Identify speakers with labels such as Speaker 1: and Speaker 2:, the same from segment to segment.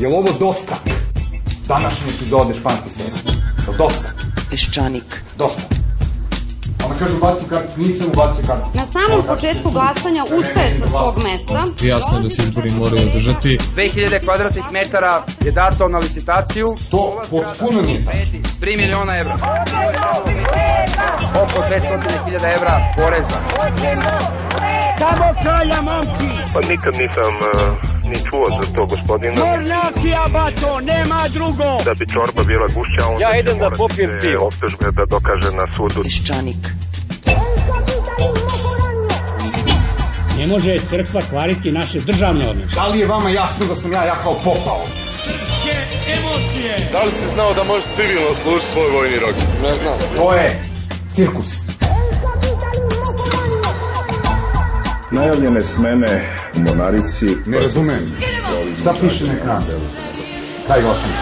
Speaker 1: Je li ovo dosta? Današnje epizode španske serije. Je li dosta? Peščanik. Dosta. Ona kaže ubacio kartu, nisam ubacio kartu.
Speaker 2: Na samom početku glasanja ustaje sa svog mesta.
Speaker 3: Jasno da se izbori moraju održati.
Speaker 4: 2000 kvadratnih metara je dato na licitaciju.
Speaker 1: To potpuno nije tačno.
Speaker 4: 3 miliona evra. Oko 200.000 evra poreza. Hoćemo!
Speaker 5: Samo kralja momci. Pa nikad nisam uh, ni čuo za to gospodina.
Speaker 6: Mornjaci abato, nema drugo.
Speaker 5: Da bi čorba bila gušća, on
Speaker 6: ja
Speaker 5: idem
Speaker 6: da popijem pivo. Optužbe
Speaker 5: da dokaže na sudu. Iščanik.
Speaker 7: Ne može crkva kvariti naše državne odnose.
Speaker 1: Da li je vama jasno da sam ja jakao popao? Srpske
Speaker 8: emocije! Da li si znao da možeš civilno služiti svoj vojni rok? Ne
Speaker 1: znam. To je cirkus. Najavljene smene u Monarici... Ne razumem. Šta piše na ekranu? Kaj gotovo?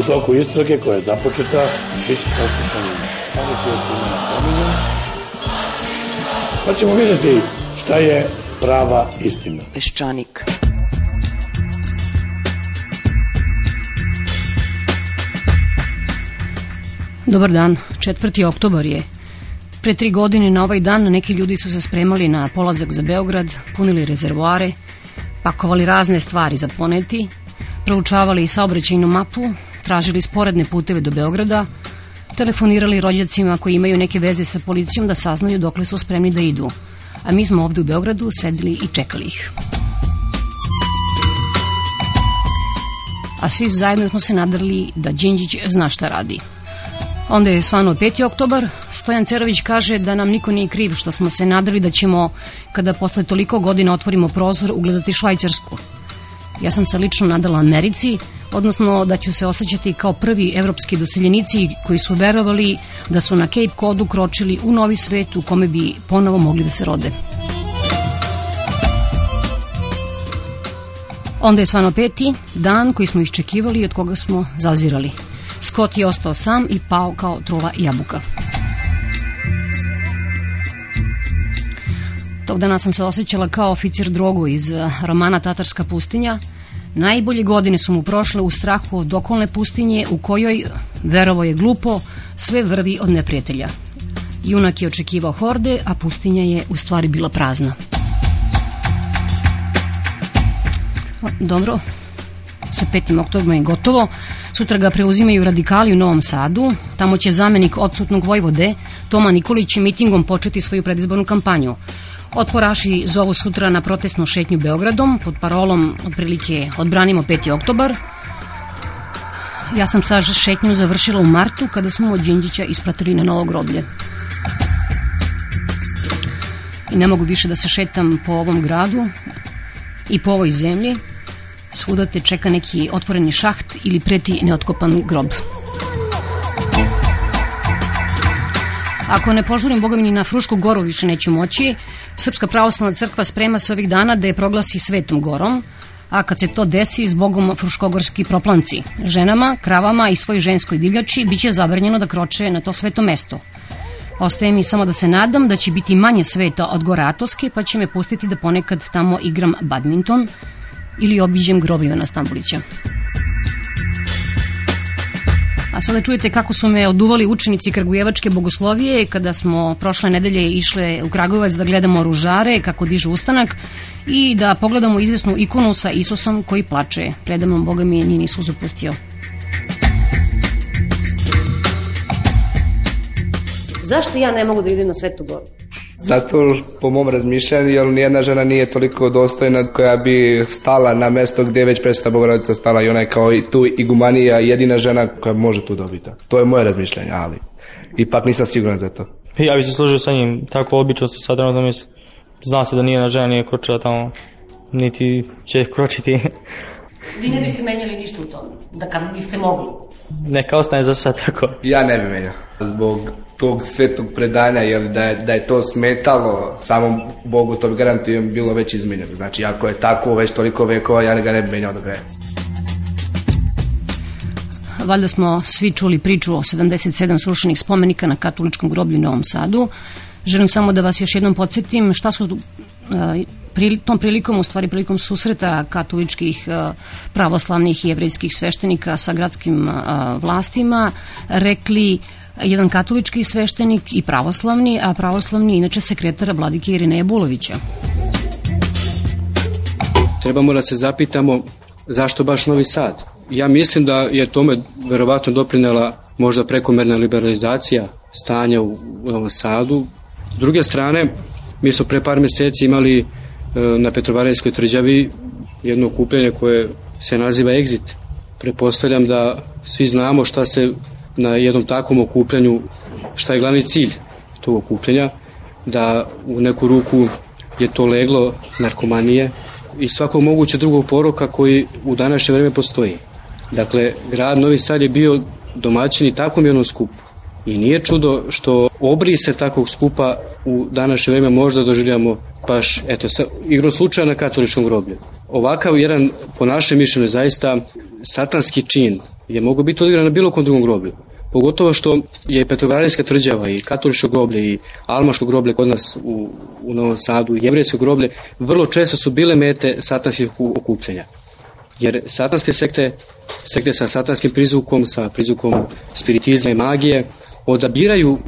Speaker 1: U toku istrage koja je započeta, bit će saslušanje ali da koje su imena pominjene. Pa ćemo vidjeti šta je prava istina. Peščanik.
Speaker 9: Dobar dan, 4. oktobar je. Pre tri godine na ovaj dan neki ljudi su se spremali na polazak za Beograd, punili rezervoare, pakovali razne stvari za poneti, proučavali i saobraćajnu mapu, tražili sporedne puteve do Beograda, telefonirali rođacima koji imaju neke veze sa policijom da saznaju dokle su spremni da idu. A mi smo ovde u Beogradu sedili i čekali ih. A svi zajedno smo se nadrli da Đinđić zna šta radi. Onda je svano 5. oktobar. Stojan Cerović kaže da nam niko nije kriv što smo se nadali da ćemo, kada posle toliko godina otvorimo prozor, ugledati Švajcarsku. Ja sam se lično nadala Americi, odnosno da ću se osjećati kao prvi evropski doseljenici koji su verovali da su na Cape Codu kročili u novi svet u kome bi ponovo mogli da se rode. Onda je svano peti, dan koji smo iščekivali i od koga smo zazirali – Scott je ostao sam i pao kao truva jabuka. Tog dana sam se osjećala kao oficir drogu iz eh, romana Tatarska pustinja. Najbolje godine su mu prošle u strahu od okolne pustinje u kojoj, verovo je glupo, sve vrvi od neprijatelja. Junak je očekivao horde, a pustinja je u stvari bila prazna. Pa, dobro, sa 5. oktobrom je gotovo. Sutra ga preuzimaju radikali u Novom Sadu. Tamo će zamenik odsutnog Vojvode Toma Nikolić mitingom početi svoju predizbornu kampanju. Otporaši zovu sutra na protestnu šetnju Beogradom pod parolom otprilike odbranimo 5. oktobar. Ja sam sa šetnjom završila u martu kada smo od Đinđića ispratili na novo groblje. I ne mogu više da se šetam po ovom gradu i po ovoj zemlji. Svuda te čeka neki otvoreni šaht ili preti neotkopan grob. Ako ne požurim, boga na Frušku goru više neću moći. Srpska pravoslavna crkva sprema se ovih dana da je proglasi svetom gorom, a kad se to desi, zbogom fruškogorski proplanci. Ženama, kravama i svoj ženskoj divljači biće zabranjeno da kroče na to sveto mesto. Ostaje mi samo da se nadam da će biti manje sveta od Goratoske, pa će me pustiti da ponekad tamo igram badminton, ili obiđem grob Ivana Stambulića. A sada čujete kako su me oduvali učenici Kragujevačke bogoslovije kada smo prošle nedelje išle u Kragujevac da gledamo ružare, kako diže ustanak i da pogledamo izvesnu ikonu sa Isusom koji plače. Predamom Boga mi nije nisu zapustio.
Speaker 10: Zašto ja ne mogu da idem na Svetu Goru?
Speaker 11: Zato po mom razmišljanju, jer nijedna žena nije toliko dostojna koja bi stala na mesto gde već predsta Bogorodica stala i ona je kao i tu igumanija jedina žena koja može tu dobiti. To je moje razmišljanje, ali ipak nisam siguran za to.
Speaker 12: Ja bi se složio sa njim, tako obično se sad trenutno misli. Zna se da nijedna žena nije kročila tamo, niti će kročiti.
Speaker 10: Vi ne biste menjali ništa u tom, da kad biste mogli?
Speaker 12: neka ostane za sad tako.
Speaker 11: Ja ne bi menjao. Zbog tog svetog predanja, jer da je, da je to smetalo, samom Bogu to bi garantujem bilo već izmenjeno. Znači, ako je tako već toliko vekova, ja ga ne bi menjao do kraja.
Speaker 9: Valjda smo svi čuli priču o 77 srušenih spomenika na katoličkom groblju u Novom Sadu. Želim samo da vas još jednom podsjetim šta su pri, tom prilikom, u stvari prilikom susreta katoličkih, e, pravoslavnih i jevrijskih sveštenika sa gradskim e, vlastima, rekli jedan katolički sveštenik i pravoslavni, a pravoslavni je inače sekretara vladike Irine Bulovića.
Speaker 13: Trebamo da se zapitamo zašto baš Novi Sad? Ja mislim da je tome verovatno doprinela možda prekomerna liberalizacija stanja u Novom Sadu. S druge strane, Mi smo pre par meseci imali e, na Petrovaranjskoj tvrđavi jedno okupljanje koje se naziva Exit. Prepostavljam da svi znamo šta se na jednom takvom okupljanju, šta je glavni cilj tog okupljanja, da u neku ruku je to leglo narkomanije i svakog mogućeg drugog poroka koji u današnje vreme postoji. Dakle, grad Novi Sad je bio domaćin i takvom jednom skupu I nije čudo što obrise takvog skupa u današnje vreme možda doživljamo baš, eto, sa, igrom slučaja na katoličkom groblju. Ovakav jedan, po našem mišljenju, zaista satanski čin je mogu biti odigran na bilo kom drugom groblju. Pogotovo što je Petrogradinska tvrđava i katoličko groblje i almaško groblje kod nas u, u Novom Sadu i jevrijsko groblje vrlo često su bile mete satanskih okupljenja. Jer satanske sekte, sekte sa satanskim prizvukom, sa prizvukom spiritizma i magije, odabiraju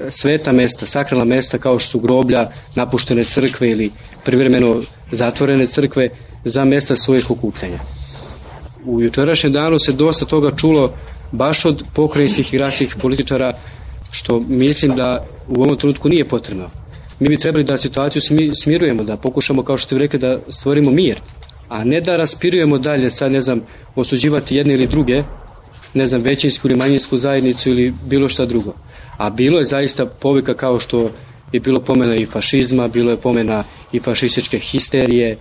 Speaker 13: e, sveta mesta, sakralna mesta kao što su groblja, napuštene crkve ili privremeno zatvorene crkve za mesta svojih okupljanja. U jučerašnjem danu se dosta toga čulo baš od pokrajinskih i gradskih političara što mislim da u ovom trenutku nije potrebno. Mi bi trebali da situaciju smirujemo, da pokušamo, kao što ste rekli, da stvorimo mir, a ne da raspirujemo dalje, sad ne znam, osuđivati jedne ili druge, ne znam, većinsku ili manjinsku zajednicu ili bilo šta drugo. A bilo je zaista povika kao što je bilo pomena i fašizma, bilo je pomena i fašističke histerije.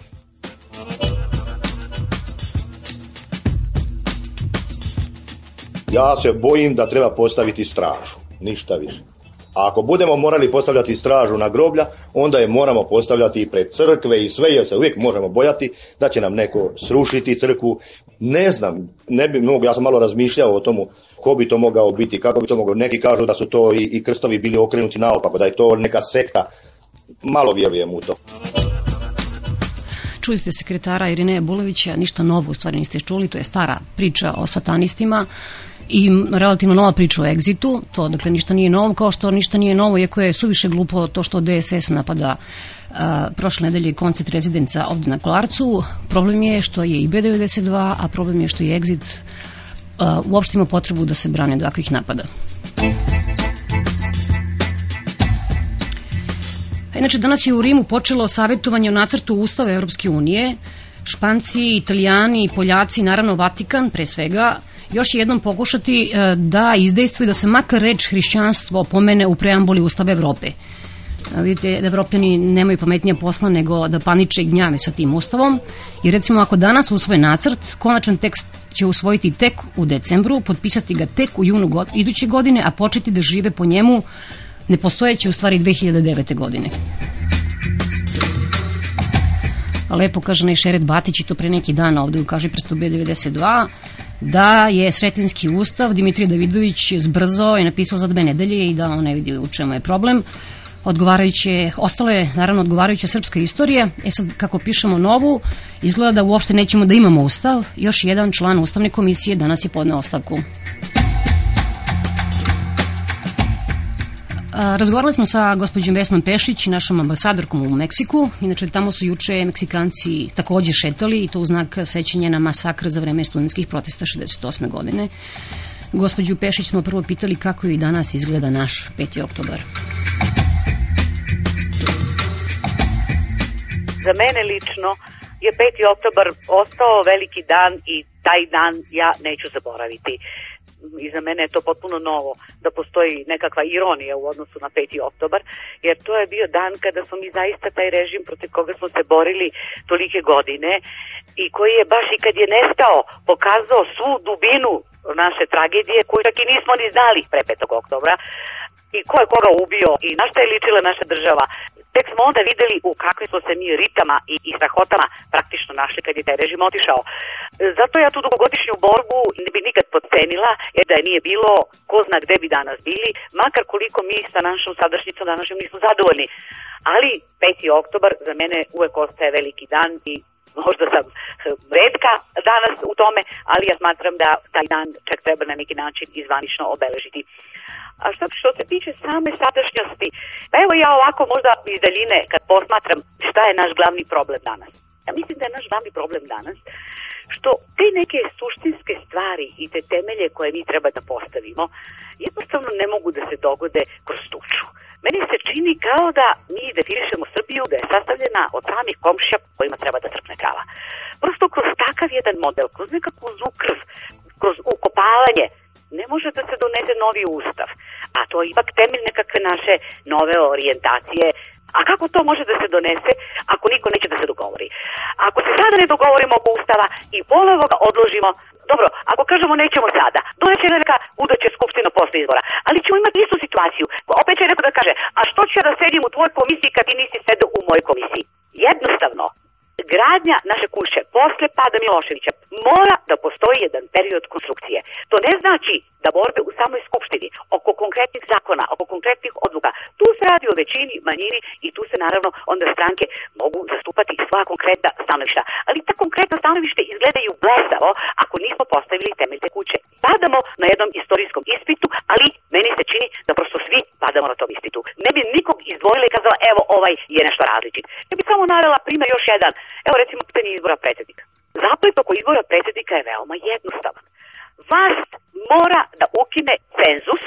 Speaker 14: Ja se bojim da treba postaviti stražu, ništa više. A ako budemo morali postavljati stražu na groblja, onda je moramo postavljati i pred crkve i sve, jer se uvijek možemo bojati da će nam neko srušiti crkvu. Ne znam, ne bi mnogo, ja sam malo razmišljao o tomu ko bi to mogao biti, kako bi to mogao. Neki kažu da su to i, i krstovi bili okrenuti naopako, da je to neka sekta. Malo vjerujem u to.
Speaker 9: Čuli ste sekretara Irine Bulovića, ništa novo u stvari niste čuli, to je stara priča o satanistima i relativno nova priča o egzitu, to dakle ništa nije novo, kao što ništa nije novo, iako je suviše glupo to što DSS napada a, prošle nedelje koncert rezidenca ovde na Kolarcu, problem je što je i B92, a problem je što je egzit a, uopšte ima potrebu da se brane od takvih napada. Inače, danas je u Rimu počelo savjetovanje o nacrtu Ustava Europske unije. Španci, Italijani, Poljaci, naravno Vatikan, pre svega, još jednom pokušati e, da izdejstvuje da se makar reč hrišćanstvo pomene u preambuli Ustava Evrope. Vidite da evropljani nemaju pametnija posla nego da paniče i gnjave sa tim ustavom. I recimo ako danas usvoje nacrt, konačan tekst će usvojiti tek u decembru, potpisati ga tek u junu god, iduće godine, a početi da žive po njemu nepostojeće u stvari 2009. godine. Lepo kaže Nešeret Batić i to pre neki dan ovde u Kaži prestu B92 da je Sretinski ustav Dimitri Davidović zbrzo je napisao za dve nedelje i da on ne vidi u čemu je problem. Odgovarajuće, ostalo je naravno odgovarajuća srpska istorija. E sad, kako pišemo novu, izgleda da uopšte nećemo da imamo ustav. Još jedan član ustavne komisije danas je podneo ostavku. Razgovarali smo sa gospođom Vesnom Pešić, našom ambasadorkom u Meksiku. Inače, tamo su juče Meksikanci takođe šetali i to u znak sećanja na masakr za vreme studentskih protesta 68. godine. Gospođu Pešić smo prvo pitali kako i danas izgleda naš 5. oktobar.
Speaker 15: Za mene lično je 5. oktobar ostao veliki dan i taj dan ja neću zaboraviti i za mene je to potpuno novo da postoji nekakva ironija u odnosu na 5. oktobar, jer to je bio dan kada smo mi zaista taj režim protiv koga smo se borili tolike godine i koji je baš i kad je nestao pokazao svu dubinu naše tragedije koju čak i nismo ni znali pre 5. oktobra i ko je koga ubio i na šta je ličila naša država Tek smo onda videli u kakve smo se mi ritama i, i strahotama praktično našli kad je taj režim otišao. Zato ja tu dugogodišnju borbu ne bi nikad podcenila, jer da je nije bilo, ko zna gde bi danas bili, makar koliko mi sa našom sadašnjicom današnjom nismo zadovoljni. Ali 5. oktobar za mene uvek ostaje veliki dan i možda sam eh, redka danas u tome, ali ja smatram da taj dan čak treba na neki način izvanično obeležiti. A što, što se tiče same sadašnjosti, pa evo ja ovako možda iz daljine kad posmatram šta je naš glavni problem danas. Ja mislim da je naš glavni problem danas što te neke suštinske stvari i te temelje koje mi treba da postavimo jednostavno ne mogu da se dogode kroz tuču. Meni se čini kao da mi definišemo Srbiju da je sastavljena od samih komšija kojima treba da trpne krava. Prosto kroz takav jedan model, kroz nekakvu zlu krv, kroz ukopavanje, ne može da se donese novi ustav. A to je ipak temelj nekakve naše nove orijentacije A kako to može da se donese ako niko neće da se dogovori? Ako se sada ne dogovorimo oko ustava i ponovo ga odložimo dobro, ako kažemo nećemo sada, doneće neka udaće skupština posle izbora, ali ćemo imati istu situaciju. Opet će neko da kaže, a što ću ja da sedim u tvojoj komisiji kad ti nisi sedao u mojoj komisiji? Jednostavno, gradnja naše kuće posle pada Miloševića mora da postoji jedan period konstrukcije. To ne znači da borbe u samoj skupštini oko konkretnih zakona, oko konkretnih odluka, tu se radi o većini, manjini i tu se naravno onda stranke mogu zastupati sva konkretna stanovišta. Ali ta konkretna stanovište izgledaju blesavo ako nismo postavili temelj kuće. Padamo na jednom istorijskom ispitu, ali meni se čini da prosto svi padamo na tom ispitu. Ne bi nikog izdvojila i kazala evo ovaj je nešto različit. Ja bih samo navela primer još jedan Evo recimo pitanje izbora predsednika. Zaplet oko izbora predsednika je veoma jednostavan. Vlast mora da ukine cenzus,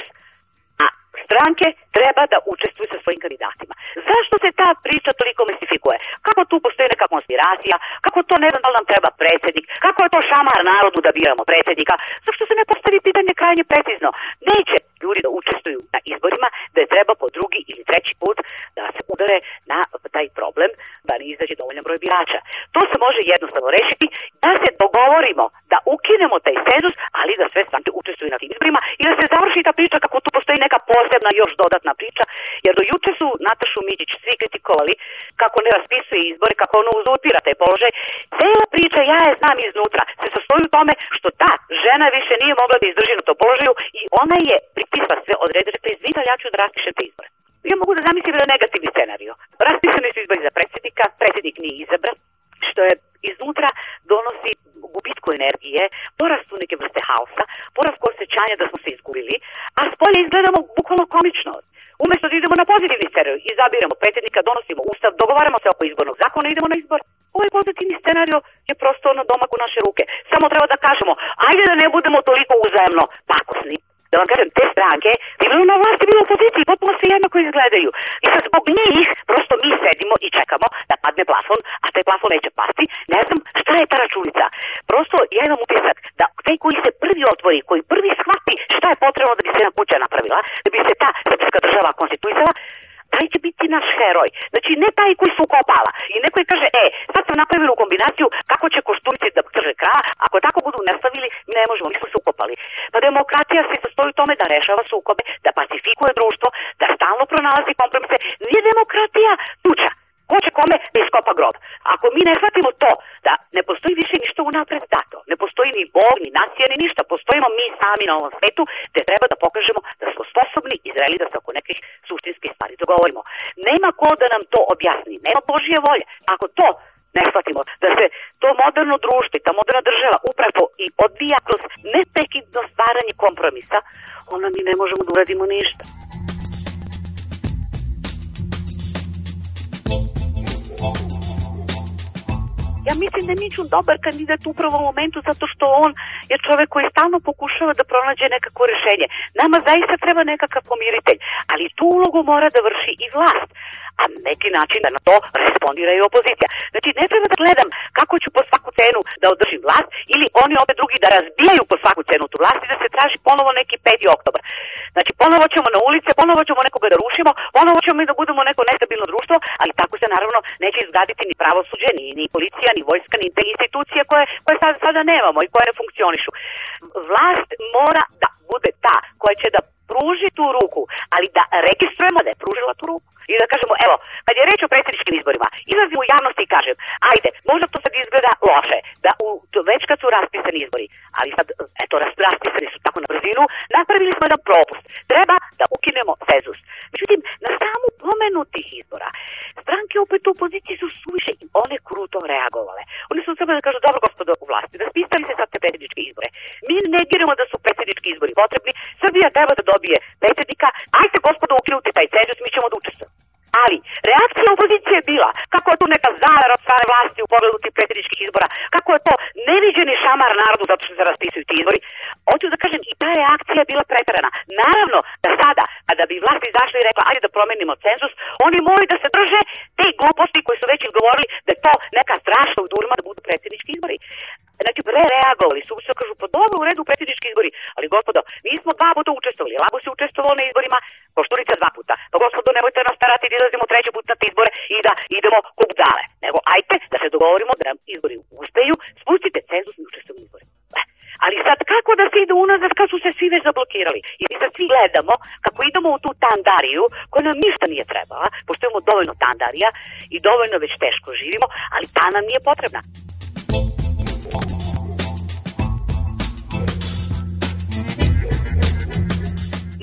Speaker 15: a stranke treba da učestvuju sa svojim kandidatima. Zašto se ta priča toliko mistifikuje? Kako tu postoji neka konspiracija? Kako to ne znam da li nam treba predsednik? Kako je to šamar narodu da biramo predsednika? Zašto se ne postavi pitanje krajnje precizno? Neće ljudi da učestvuju na izborima, da je treba po drugi ili treći put da se udare na taj problem da ne izađe dovoljan broj birača. To se može jednostavno rešiti da se dogovorimo da ukinemo taj cenzus, ali da sve stranke učestvuju na tim izborima i da se završi ta priča kako tu postoji neka posebna još dodatna priča, jer do juče su Natašu Mićić svi kritikovali kako ne raspisuje izbore, kako ona uzurpira taj položaj. Cela priča, ja je znam iznutra, se sastoji u tome što ta žena više nije mogla da izdrži na tom položaju i ona je pri potpisa sve određene te izbore, ali ja ću da raspišete izbore. Ja mogu da zamislim da negativni scenario. Raspisani su izbori za predsjednika, predsjednik nije izabran, što je iznutra donosi gubitku energije, porastu neke vrste haosa, porast osjećanja da smo se izgubili, a spolje izgledamo bukvalno komično. Umesto da idemo na pozitivni scenarij, izabiramo predsjednika, donosimo ustav, dogovaramo se oko izbornog zakona idemo na izbor. Ovaj pozitivni scenario je prosto na domak u naše ruke. Samo treba da kažemo, ajde da ne budemo toliko uzajemno pakosni da vam kažem, te snage, bilo na vlasti, bilo opoziciji, potpuno sve jednako izgledaju. I sad zbog njih prosto mi sedimo i čekamo da padne plafon, a taj plafon neće pasti. Ne znam šta je ta računica. Prosto ja imam utisak da taj koji se prvi otvori, koji prvi shvati šta je potrebno da bi se jedna kuća napravila, da bi se ta srpska država konstituisala, taj će biti naš heroj. Znači, ne taj koji su kopala. I neko je kaže, e, sad sam napravili u kombinaciju kako će koštunice da trže kra, ako tako budu nastavili, ne možemo, mi smo se ukopali. Pa demokratija se sastoji u tome da rešava sukobe, da pacifikuje društvo, da stalno pronalazi kompromise. Nije demokratija tuča ko će kome da iskopa grob. Ako mi ne shvatimo to, da ne postoji više ništa unapred dat, postoji ni Bog, ni nacija, ni ništa. Postojimo mi sami na ovom svetu, te treba da pokažemo da smo sposobni i zreli da se oko nekih suštinskih stvari dogovorimo. Da nema ko da nam to objasni, nema Božije volje. Ako to ne shvatimo, da se to moderno društvo i ta moderna država upravo i odvija kroz neprekidno stvaranje kompromisa, onda mi ne možemo da uradimo ništa. Oh ja mislim da je dobar kandidat upravo u momentu zato što on je čovek koji stalno pokušava da pronađe nekako rešenje. Nama zaista treba nekakav pomiritelj, ali tu ulogu mora da vrši i vlast a na neki način da na to respondira i opozicija. Znači, ne treba da gledam kako ću po svaku cenu da održim vlast ili oni opet drugi da razbijaju po svaku cenu tu vlast i da se traži ponovo neki 5. oktobar. Znači, ponovo ćemo na ulice, ponovo ćemo nekoga da rušimo, ponovo ćemo i da budemo neko nestabilno društvo, ali tako se naravno neće izgraditi ni pravosuđe, ni, ni policija, ni vojska, ni te institucije koje, koje sad, sada nemamo i koje ne funkcionišu. Vlast mora da bude ta koja će da pruži tu ruku, ali da registrujemo da je pružila tu ruku i da kažemo, evo, kad je reč o predsjedničkim izborima, izlazim u javnost i kažem, ajde, možda to sad izgleda loše, da u, to, već kad su raspisani izbori, ali sad, eto, raspisani su tako na brzinu, napravili smo jedan propust. Treba da ukinemo cezus. Međutim, na samu pomenu tih izbora, stranke opet u opoziciji su suviše i one kruto reagovale. Oni su samo da kažu, dobro gospodo u vlasti, raspisali se sad te predsjedničke izbore. Mi negiramo da su predsjednički izbori potrebni, Srbija treba da dobije predsjednika, ajte gospodo ukinuti taj cezus, mi ćemo da učestvujemo. Ali, reakcija opozicije je bila, kako je tu neka zavera od stare vlasti u pogledu tih predsjedničkih izbora, kako je to neviđeni šamar narodu zato što se raspisuju ti izbori, hoću da kažem i ta reakcija je bila pretarana. Naravno da sada a da bi vlast izašla i rekla, ajde da promenimo cenzus, oni moraju da se drže te gluposti koje su već izgovorili da to neka strašna udurma da budu predsjednički izbori. Znači, pre reagovali su, se kažu, po pa dobro, u redu predsjednički izbori, ali gospodo, mi smo dva puta učestvovali, Labo se učestvovao na izborima, Košturica dva puta, pa gospodo, nemojte nas tarati da izlazimo treći put na te izbore i da idemo kuk dale, nego ajte da se dogovorimo da nam izbori uspeju, spustite cenzus i učestvujemo Ali sad kako da se ide unazad kad su se svi već zablokirali? I sad svi gledamo kako idemo u tu tandariju koja nam ništa nije trebala, pošto imamo dovoljno tandarija i dovoljno već teško živimo, ali ta nam nije potrebna.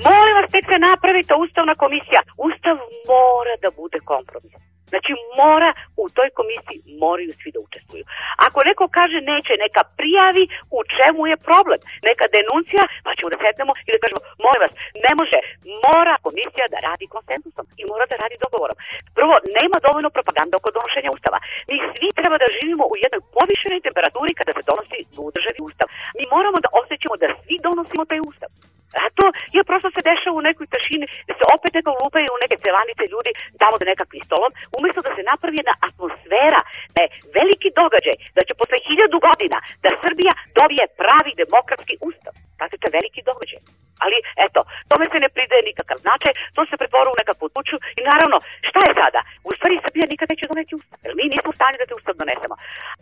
Speaker 15: Molim vas, tek se napravi ta ustavna komisija. Ustav mora da bude kompromis. Znači mora, u toj komisiji moraju svi da učestvuju. Ako neko kaže neće, neka prijavi u čemu je problem. Neka denuncija, pa ćemo da setnemo i da kažemo, molim vas, ne može, mora komisija da radi konsensusom i mora da radi dogovorom. Prvo, nema dovoljno propaganda oko donošenja ustava. Mi svi treba da živimo u jednoj povišenoj temperaturi kada se donosi u državi ustav. Mi moramo da osjećamo da svi donosimo taj ustav. Zato je prosto se dešava u nekoj tašini, da se opet neka lupaju u neke celanice ljudi tamo da nekakvi stolom, umesto da se napravi jedna atmosfera, da je veliki događaj, da će posle hiljadu godina da Srbija dobije pravi demokratski ustav. Zato je veliki događaj. Ali, eto, tome se ne pridaje nikakav značaj, to se pretvora u nekakvu tuču i naravno, šta je sada? U stvari, Srbija nikad neće doneti ustav, jer mi nismo u stanju da te ustav donesemo.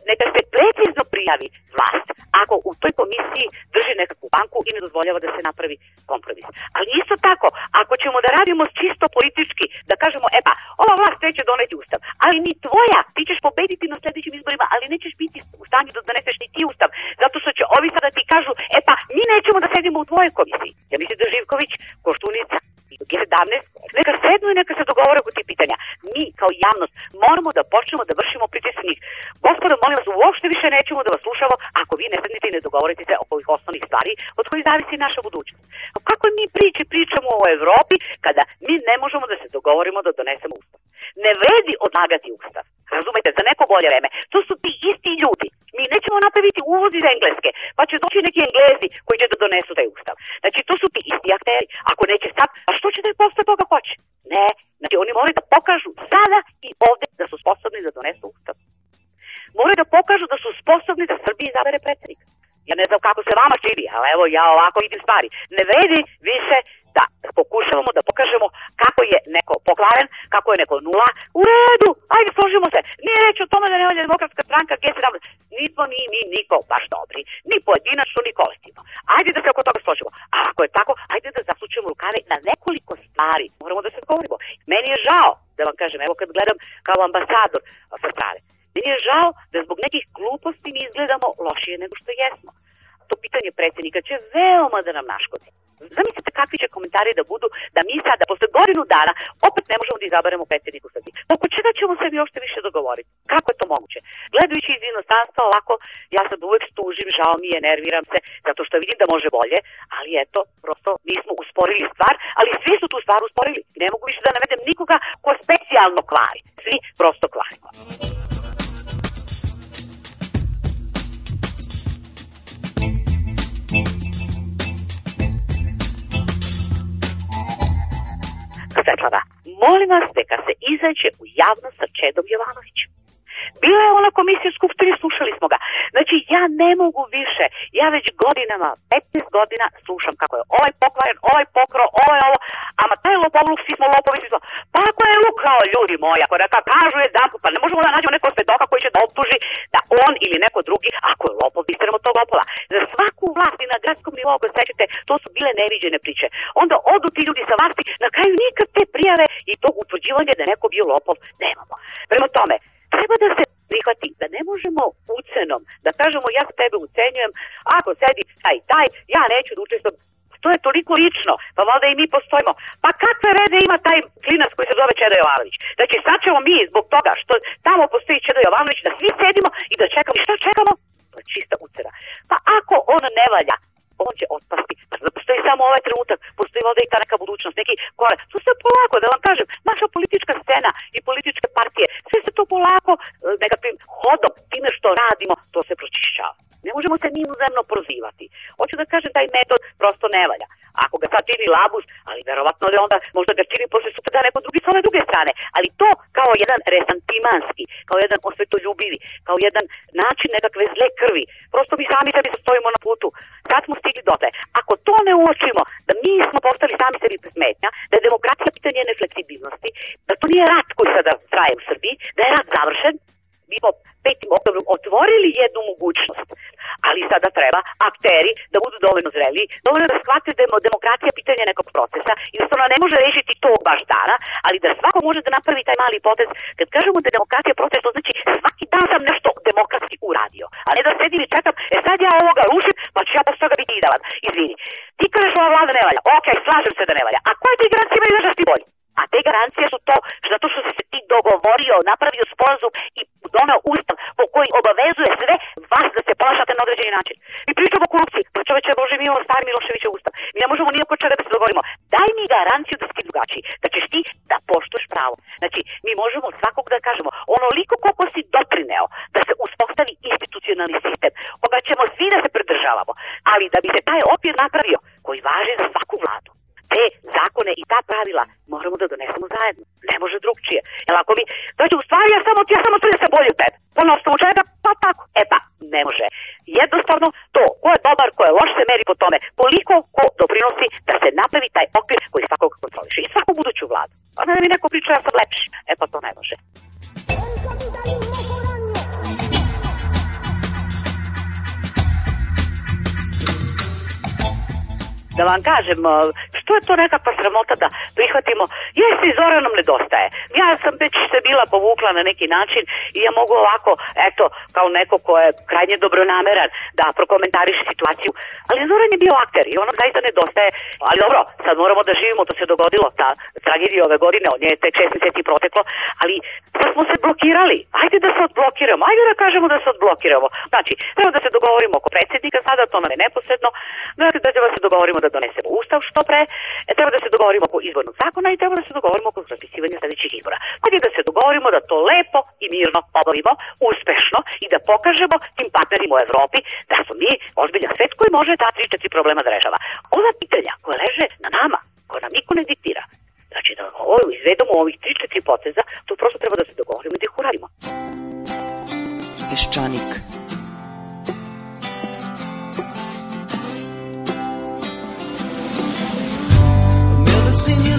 Speaker 15: Neka se precizno prijavi vlast ako u toj komisiji drži nekakvu banku i ne dozvoljava da se napravi kompromis. Ali isto tako, ako ćemo da radimo čisto politički, da kažemo, e pa, ova vlast neće doneti ustav, ali ni tvoja, ti ćeš pobediti na sledećim izborima, ali nećeš biti u stanju da doneseš ni ti ustav, zato što će ovi sada ti kažu, e pa, mi nećemo da sedimo u tvojoj komisiji. Ja mislim da Živković, Koštunica, 17, neka sednu i neka se dogovore oko tih pitanja. Mi, kao javnost, moramo da počnemo da vršimo pritisak njih. Gospodo, molim vas, uopšte više nećemo da vas slušamo ako vi ne sednete i ne dogovorite se oko ovih osnovnih stvari od kojih zavisi naša budućnost. kako mi priče pričamo o Evropi kada mi ne možemo da se dogovorimo da donesemo ustav? Ne vredi odlagati ustav. Razumete, za neko bolje vreme. To su ti isti ljudi mi nećemo napraviti uvoz iz Engleske, pa će doći neki Englezi koji će da donesu taj ustav. Znači, to su ti isti akteri. Ako neće sad, a što će da je posle toga hoće? Ne, znači oni moraju da pokažu sada i ovde da su sposobni da donesu ustav. Moraju da pokažu da su sposobni da Srbiji izabere predsednik. Ja ne znam kako se vama čini, ali evo ja ovako vidim stvari. Ne vredi više da pokušavamo da pokažemo kako je neko pokvaren, kako je neko nula, u redu, ajde složimo se, nije reći o tome da ne valja demokratska stranka G17, nismo ni mi niko baš dobri, ni pojedinačno, ni kolektivno. Ajde da se oko toga složimo. A ako je tako, ajde da zasučemo rukave na nekoliko stvari. Moramo da se govorimo. Meni je žao, da vam kažem, evo kad gledam kao ambasador sa strane, meni je žao da zbog nekih gluposti mi izgledamo lošije nego što jesmo to pitanje predsjednika će veoma da nam naškodi. Zamislite kakvi će komentari da budu da mi sada, posle godinu dana, opet ne možemo da izaberemo predsedniku Srbije. Oko pa čega ćemo se mi uopšte više dogovoriti? Kako je to moguće? Gledajući iz inostranstva ovako, ja sad uvek tužim, žao mi je, nerviram se, zato što vidim da može bolje, ali eto, prosto nismo usporili stvar, ali svi su tu stvar usporili. Ne mogu više da navedem nikoga ko specijalno kvari. Svi prosto kvarimo. Svetlana, molim vas da se izađe u javnost sa Čedom Jovanovićem. Bila je ona komisija u Skupštini, slušali smo ga. Znači, ja ne mogu više. Ja već godinama, 15 godina slušam kako je ovaj pokvaren, ovaj pokro, ovaj ovo, a ma taj lopovluk, svi smo lopovi, svi smo. Pa ako je ukrao, ljudi moji, ako neka kažu je put, pa ne možemo da nađemo nekog svedoka koji će da optuži da on ili neko drugi, ako je lopov, isteramo tog lopova. Za svaku vlast i na gradskom nivou, ako sećate, to su bile neviđene priče. Onda odu ti ljudi sa vlasti, na kraju nikad te prijave i to utvrđivanje da neko bio lopov nemamo. Prema tome, treba da se prihvati da ne možemo ucenom, da kažemo ja tebe ucenjujem, ako sedi taj, taj, ja neću da učestvujem to je toliko lično, pa valjda i mi postojimo. Pa kakve rede ima taj klinac koji se zove Čeda Jovanović? Znači sad ćemo mi zbog toga što tamo postoji Čeda Jovanović da svi sedimo i da čekamo. I šta čekamo? Pa čista ucera. Pa ako on ne valja, on će otpasti. Postoji samo ovaj trenutak, postoji valjda i ta neka budućnost, neki korak. To se polako, da vam kažem, naša politička scena i političke partije, sve se to polako e, nekakvim hodom, time što radimo, to se pročišćava. Ne možemo se mi uzemno prozivati. Hoću da kažem, taj metod prosto ne valja. Ako ga sad čini labus, ali verovatno da onda možda ga čini posle sutra da neko drugi sa ove druge strane. Ali to kao jedan resantimanski, kao jedan osvetoljubivi, kao jedan način nekakve zle krvi. Prosto mi sami sebi stojimo na putu. Sad smo stigli te. Ako to ne uočimo, da mi smo postali sami sebi smetnja, da je demokratija pitanje njene fleksibilnosti, da to nije rat koji sada traje u Srbiji, da je rat završen, mi smo 5. oktobrom otvorili jednu mogućnost, ali sada treba akteri da budu dovoljno zreli, dovoljno da shvate da je demokratija pitanje nekog procesa, i jednostavno da ne može rešiti to baš dana, ali da svako može da napravi taj mali potez. Kad kažemo da je demokratija proces, to znači svaki dan sam nešto demokratski uradio, a ne da sedim i čekam, e sad ja ovoga rušim, pa ću ja posle toga biti idealan. Izvini, ti kažeš ova vlada ne valja, ok, slažem se da ne valja, a koje ti garancije imaju da ti bolji? a te garancije su to zato što se ti dogovorio, napravio sporazum i donao ustav po koji obavezuje sve vas da se plašate na određeni način. Mi pričamo o korupciji, pa čoveče Bože, mi imamo stari Miloševića ustav. Mi ne možemo nijako čega da se dogovorimo. Daj mi garanciju da si drugačiji, da ćeš ti da poštuješ pravo. Znači, mi možemo svakog da kažemo, onoliko koliko si doprineo da se uspostavi institucionalni sistem, koga ćemo svi da se pridržavamo, ali da bi se taj okvir napravio, koji važi za svaku vladu, te zakone i ta pravila moramo da donesemo zajedno. Ne može drugčije. Jer ako mi, će znači, u stvari ja samo, ja samo tvrdim se bolje od tebe. Ono što čega, da, pa tako. E pa, ne može. Jednostavno to, ko je dobar, ko je loš, se meri po tome. Koliko ko doprinosi da se napravi taj okvir koji svakog kontroliše. I svaku buduću vladu. A pa ne mi neko priča, ja sam lepši. E pa to ne može. da vam kažem, što je to nekakva sramota da prihvatimo, jesi i Zora nam nedostaje. Ja sam već se bila povukla na neki način i ja mogu ovako, eto, kao neko ko je krajnje dobronameran da prokomentariš situaciju, ali Zoran je bio akter i ono zaista nedostaje, ali dobro, sad moramo da živimo, to se dogodilo, ta tragedija ove godine, od nje je tek šest meseci proteklo, ali sad smo se blokirali, ajde da se odblokiramo, ajde da kažemo da se odblokiramo. Znači, treba da se dogovorimo oko predsednika, sada to nam je neposredno, znači, da, da se dogovorimo da donesemo ustav što pre, E, treba da se dogovorimo oko izbornog zakona i treba da se dogovorimo oko raspisivanja sledećih izbora. Kad je da se dogovorimo da to lepo i mirno obavimo, uspešno i da pokažemo tim partnerima u Evropi da smo mi ozbiljan svet koji može ta tri, četiri problema da rešava. Ova pitanja koja leže na nama, koja nam niko ne diktira, znači da ovo izvedemo ovih tri, četiri poteza, to prosto treba da se dogovorimo i da ih uradimo. Peščanik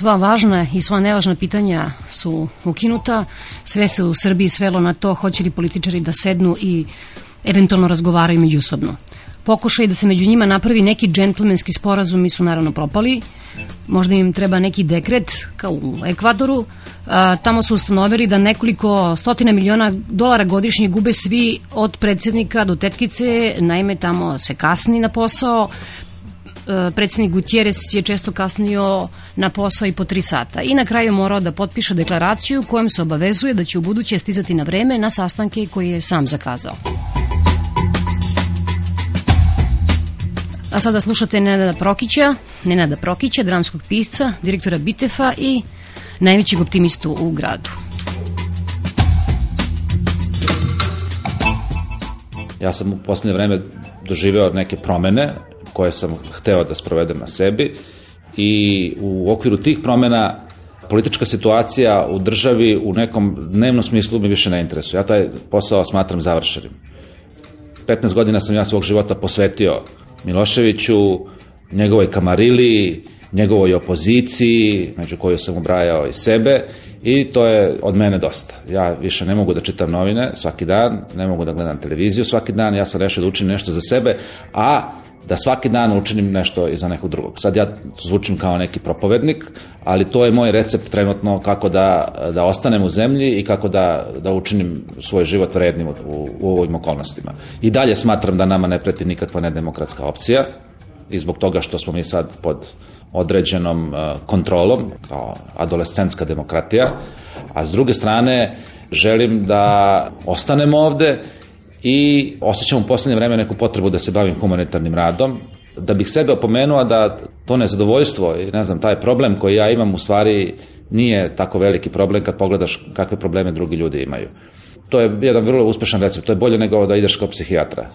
Speaker 9: sva važna i sva nevažna pitanja su ukinuta. Sve se u Srbiji svelo na to hoće li političari da sednu i eventualno razgovaraju međusobno. Pokušaj da se među njima napravi neki džentlmenski sporazum i su naravno propali. Možda im treba neki dekret, kao u Ekvadoru. A, tamo su ustanovili da nekoliko stotina miliona dolara godišnje gube svi od predsednika do tetkice. Naime, tamo se kasni na posao, E, predsednik Gutjeres je često kasnio na posao i po tri sata i na kraju morao da potpiše deklaraciju kojom se obavezuje da će u buduće stizati na vreme na sastanke koje je sam zakazao. A sada slušate Nenada Prokića, Nenada Prokića, dramskog pisca, direktora Bitefa i najvećeg optimistu u gradu.
Speaker 16: Ja sam u poslednje vreme doživeo neke promene koje sam hteo da sprovedem na sebi i u okviru tih promena politička situacija u državi u nekom dnevnom smislu mi više ne interesuje. Ja taj posao smatram završenim. 15 godina sam ja svog života posvetio Miloševiću, njegovoj kamarili, njegovoj opoziciji, među koju sam ubrajao i sebe, i to je od mene dosta. Ja više ne mogu da čitam novine svaki dan, ne mogu da gledam televiziju svaki dan, ja sam rešio da učim nešto za sebe, a da svaki dan učinim nešto i za nekog drugog. Sad ja zvučim kao neki propovednik, ali to je moj recept trenutno kako da, da ostanem u zemlji i kako da, da učinim svoj život vrednim u, u ovim okolnostima. I dalje smatram da nama ne preti nikakva nedemokratska opcija i zbog toga što smo mi sad pod određenom e, kontrolom kao adolescentska demokratija, a s druge strane želim da ostanemo ovde i osjećam u poslednje vreme neku potrebu da se bavim humanitarnim radom, da bih sebe opomenuo da to nezadovoljstvo i ne znam, taj problem koji ja imam u stvari nije tako veliki problem kad pogledaš kakve probleme drugi ljudi imaju. To je jedan vrlo uspešan recept, to je bolje nego da ideš kao psihijatra.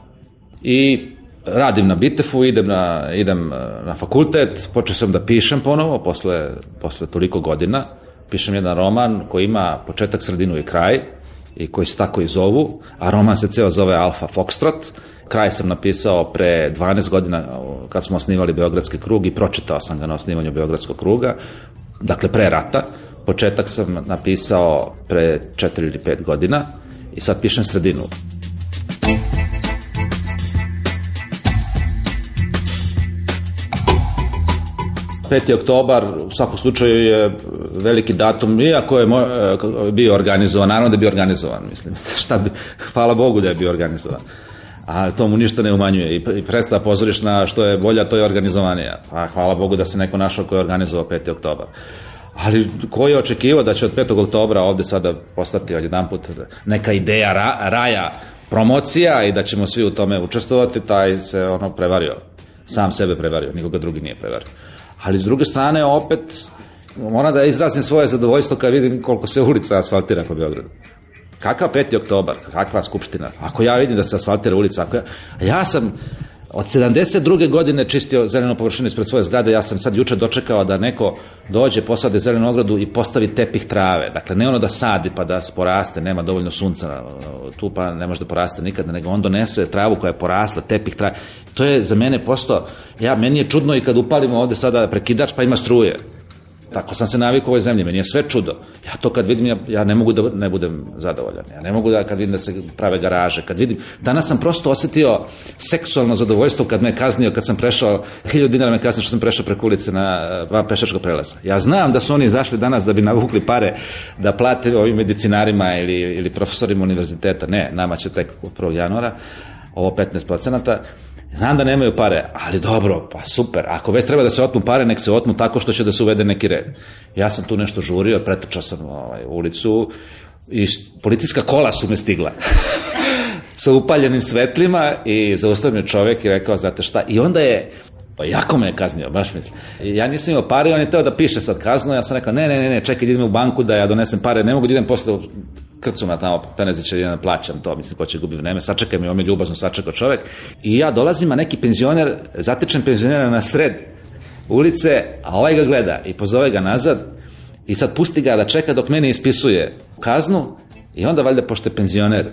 Speaker 16: I radim na Bitefu, idem na, idem e, na fakultet, počeo sam da pišem ponovo posle, posle toliko godina. Pišem jedan roman koji ima početak, sredinu i kraj, i koji se tako i zovu, a roman se ceo zove Alfa Foxtrot. Kraj sam napisao pre 12 godina kad smo osnivali Beogradski krug i pročitao sam ga na osnivanju Beogradskog kruga, dakle pre rata. Početak sam napisao pre 4 ili 5 godina i sad pišem sredinu. 5. oktobar u svakom slučaju je veliki datum, iako je moj, e, bio organizovan, naravno da je bio organizovan, mislim, šta bi, hvala Bogu da je bio organizovan. A to mu ništa ne umanjuje i predstava da pozorišna što je bolja, to je organizovanija. Pa hvala Bogu da se neko našao ko je organizovao 5. oktobar. Ali ko je očekivao da će od 5. oktobra ovde sada postati od jedan put neka ideja ra, raja promocija i da ćemo svi u tome učestvovati, taj se ono prevario. Sam sebe prevario, nikoga drugi nije prevario. Ali s druge strane, opet, moram da izrazim svoje zadovoljstvo kad vidim koliko se ulica asfaltira po Beogradu. Kakav 5. oktobar, kakva skupština? Ako ja vidim da se asfaltira ulica, ako ja, ja sam Od 72. godine čistio zelenu površinu ispred svoje zgrade, ja sam sad juče dočekao da neko dođe, posade zelenu ogradu i postavi tepih trave. Dakle, ne ono da sadi pa da poraste, nema dovoljno sunca tu pa ne može da poraste nikada, nego on donese travu koja je porasla, tepih trave. To je za mene postao, ja, meni je čudno i kad upalimo ovde sada prekidač pa ima struje. Tako sam se navikao u ovoj zemlji, meni je sve čudo. Ja to kad vidim, ja, ja ne mogu da ne budem zadovoljan. Ja ne mogu da kad vidim da se prave garaže, kad vidim... Danas sam prosto osetio seksualno zadovoljstvo kad me kaznio, kad sam prešao, hiljadu dinara me kaznio što sam prešao preko ulice na van pešačkog prelaza. Ja znam da su oni izašli danas da bi navukli pare da plate ovim medicinarima ili, ili profesorima univerziteta. Ne, nama će tek 1. januara, ovo 15 Znam da nemaju pare, ali dobro, pa super. Ako već treba da se otmu pare, nek se otmu tako što će da se uvede neki red. Ja sam tu nešto žurio, pretrčao sam ovaj, ulicu i policijska kola su me stigla. sa upaljenim svetlima i zaustavio me čovek i rekao, znate šta, i onda je Pa jako me je kaznio, baš mislim. Ja nisam imao pare, on je teo da piše sad kaznu, ja sam rekao, ne, ne, ne, ne čekaj, da idem u banku da ja donesem pare, ne mogu da idem posle krcuma tamo, Penezića, pa jedan plaćam to, mislim, ko će gubi vreme, sačekaj me, on je ljubazno sačekao čovek. I ja dolazim, a neki penzioner, zatečen penzionera na sred ulice, a ovaj ga gleda i pozove ga nazad i sad pusti ga da čeka dok mene ispisuje kaznu i onda valjda, pošto je penzioner,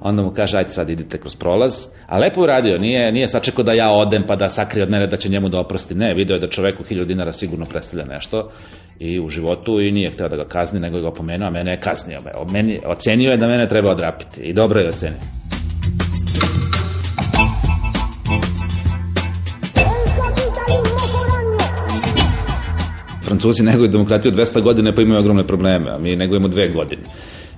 Speaker 16: onda mu kaže, ajde sad idite kroz prolaz, a lepo uradio, nije, nije sačekao da ja odem pa da sakri od mene da će njemu da oprosti, ne, video je da čoveku 1000 dinara sigurno predstavlja nešto i u životu i nije hteo da ga kazni, nego je ga pomenuo, a mene je kaznio. Me. Meni, ocenio je da mene treba odrapiti i dobro je ocenio. Francuzi neguju demokratiju 200 godina pa imaju ogromne probleme, a mi negujemo dve godine.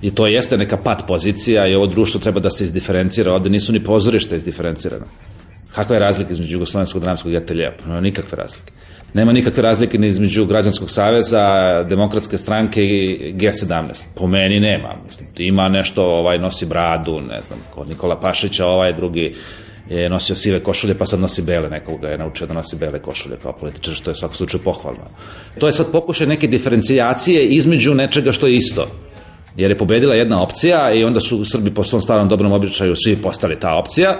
Speaker 16: I to jeste neka pat pozicija i ovo društvo treba da se izdiferencira, ovde nisu ni pozorišta izdiferencirana. Kakva je razlika između Jugoslovenskog dramskog ateljeja? No, nikakve razlike. Nema nikakve razlike ni između Građanskog saveza, Demokratske stranke i G17. Po meni nema. Mislim, ima nešto, ovaj nosi bradu, ne znam, kod Nikola Pašića, ovaj drugi je nosio sive košulje, pa sad nosi bele, nekoga je naučio da nosi bele košulje kao političar, što je u svakom slučaju pohvalno. To je sad pokušaj neke diferencijacije između nečega što je isto jer je pobedila jedna opcija i onda su Srbi po svom starom dobrom običaju svi postali ta opcija